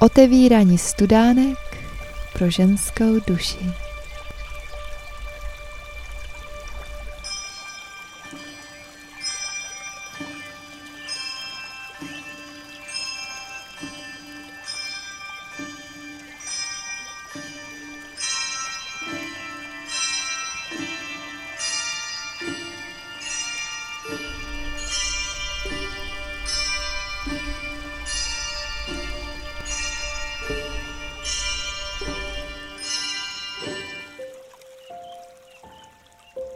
Otevírání studánek pro ženskou duši.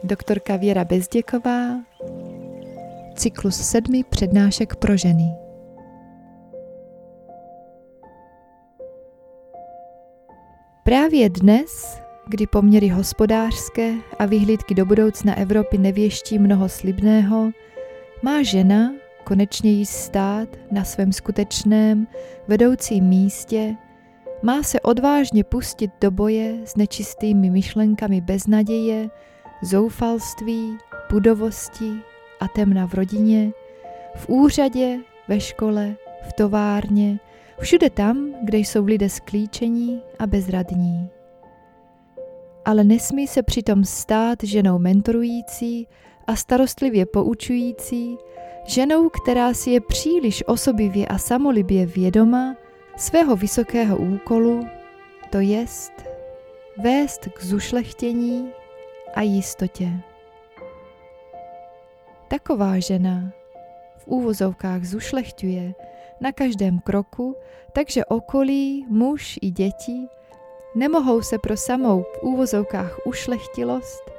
Doktorka Věra Bezděková, cyklus sedmi přednášek pro ženy. Právě dnes, kdy poměry hospodářské a vyhlídky do budoucna Evropy nevěští mnoho slibného, má žena konečně jí stát na svém skutečném vedoucím místě, má se odvážně pustit do boje s nečistými myšlenkami beznaděje, zoufalství, pudovosti a temna v rodině, v úřadě, ve škole, v továrně, všude tam, kde jsou lidé sklíčení a bezradní. Ale nesmí se přitom stát ženou mentorující a starostlivě poučující, ženou, která si je příliš osobivě a samolibě vědoma svého vysokého úkolu, to jest vést k zušlechtění a jistotě. Taková žena v úvozovkách zušlechtuje na každém kroku, takže okolí, muž i děti nemohou se pro samou v úvozovkách ušlechtilost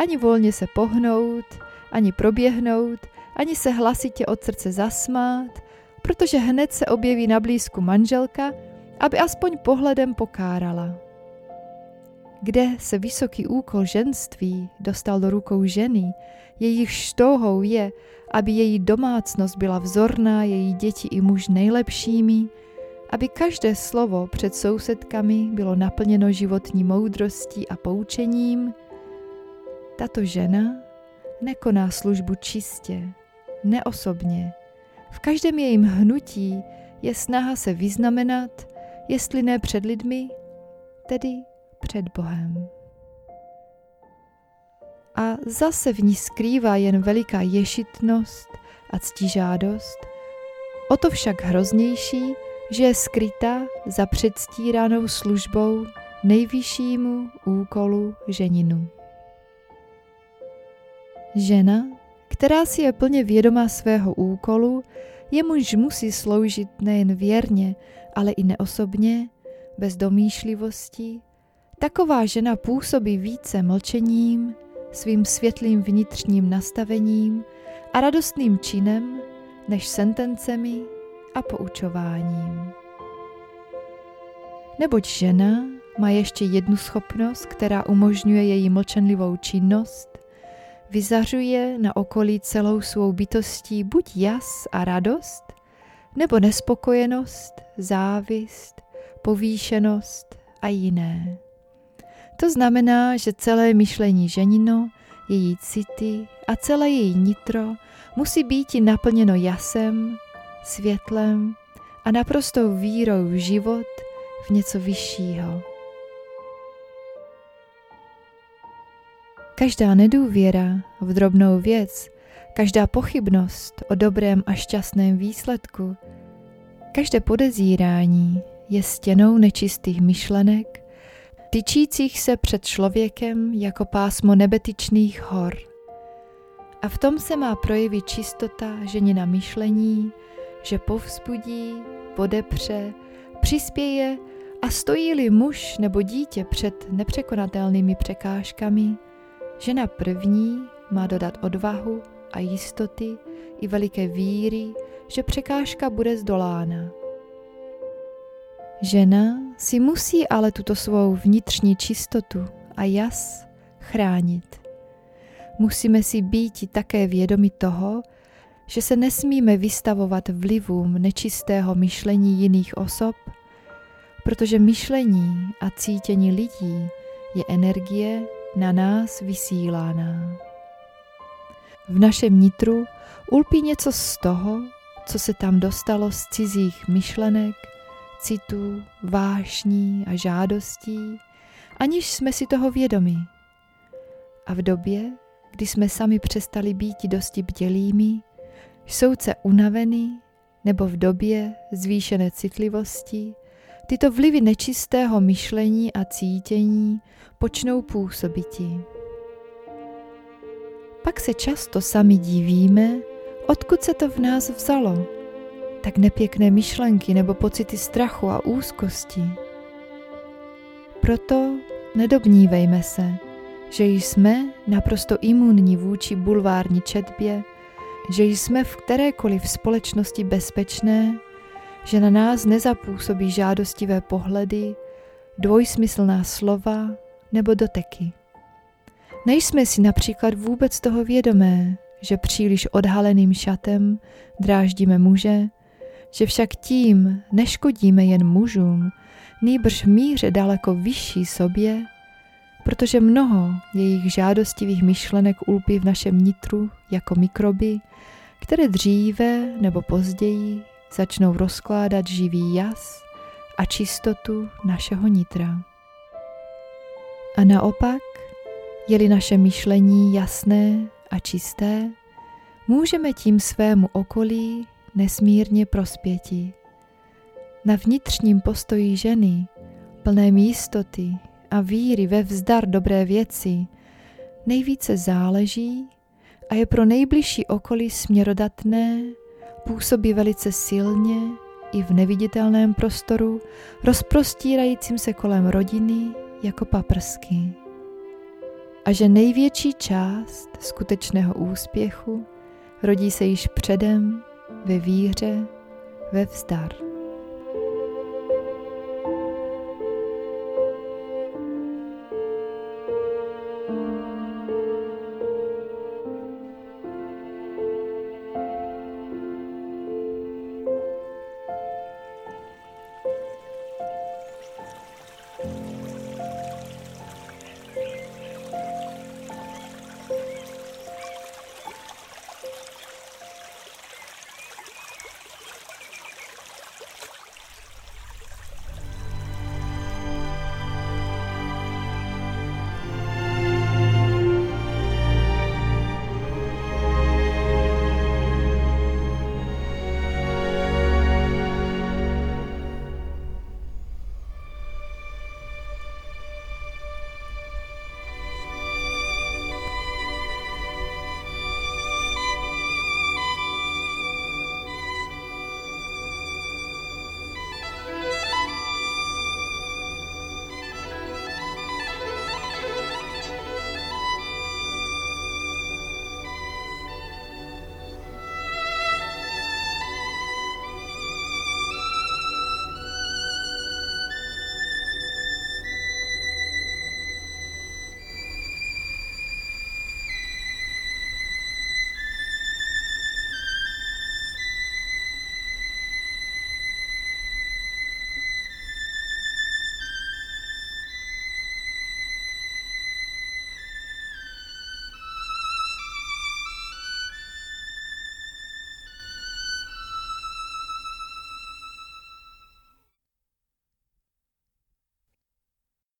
ani volně se pohnout, ani proběhnout, ani se hlasitě od srdce zasmát, protože hned se objeví na blízku manželka, aby aspoň pohledem pokárala kde se vysoký úkol ženství dostal do rukou ženy, jejich štohou je, aby její domácnost byla vzorná, její děti i muž nejlepšími, aby každé slovo před sousedkami bylo naplněno životní moudrostí a poučením, tato žena nekoná službu čistě, neosobně. V každém jejím hnutí je snaha se vyznamenat, jestli ne před lidmi, tedy před Bohem. A zase v ní skrývá jen veliká ješitnost a ctižádost, o to však hroznější, že je skryta za předstíranou službou nejvyššímu úkolu ženinu. Žena, která si je plně vědomá svého úkolu, jemuž musí sloužit nejen věrně, ale i neosobně, bez domýšlivosti, Taková žena působí více mlčením, svým světlým vnitřním nastavením a radostným činem, než sentencemi a poučováním. Neboť žena má ještě jednu schopnost, která umožňuje její mlčenlivou činnost, vyzařuje na okolí celou svou bytostí buď jas a radost, nebo nespokojenost, závist, povýšenost a jiné. To znamená, že celé myšlení ženino, její city a celé její nitro musí být naplněno jasem, světlem a naprostou vírou v život, v něco vyššího. Každá nedůvěra v drobnou věc, každá pochybnost o dobrém a šťastném výsledku, každé podezírání je stěnou nečistých myšlenek tyčících se před člověkem jako pásmo nebetyčných hor. A v tom se má projevit čistota ženina myšlení, že povzbudí, podepře, přispěje a stojí-li muž nebo dítě před nepřekonatelnými překážkami, žena první má dodat odvahu a jistoty i veliké víry, že překážka bude zdolána. Žena si musí ale tuto svou vnitřní čistotu a jas chránit. Musíme si být také vědomi toho, že se nesmíme vystavovat vlivům nečistého myšlení jiných osob, protože myšlení a cítění lidí je energie na nás vysílána. V našem nitru ulpí něco z toho, co se tam dostalo z cizích myšlenek, citů, vášní a žádostí, aniž jsme si toho vědomi. A v době, kdy jsme sami přestali být dosti bdělými, soudce unavený, nebo v době zvýšené citlivosti, tyto vlivy nečistého myšlení a cítění počnou působiti. Pak se často sami divíme, odkud se to v nás vzalo, tak nepěkné myšlenky nebo pocity strachu a úzkosti. Proto nedobnívejme se, že jsme naprosto imunní vůči bulvární četbě, že jsme v kterékoliv společnosti bezpečné, že na nás nezapůsobí žádostivé pohledy, dvojsmyslná slova nebo doteky. Nejsme si například vůbec toho vědomé, že příliš odhaleným šatem dráždíme muže, že však tím neškodíme jen mužům, nýbrž míře daleko vyšší sobě, protože mnoho jejich žádostivých myšlenek ulpí v našem nitru jako mikroby, které dříve nebo později začnou rozkládat živý jas a čistotu našeho nitra. A naopak, je-li naše myšlení jasné a čisté, můžeme tím svému okolí nesmírně prospěti. Na vnitřním postoji ženy, plné jistoty a víry ve vzdar dobré věci, nejvíce záleží a je pro nejbližší okolí směrodatné, působí velice silně i v neviditelném prostoru, rozprostírajícím se kolem rodiny jako paprsky. A že největší část skutečného úspěchu rodí se již předem ve víře, ve vzdar.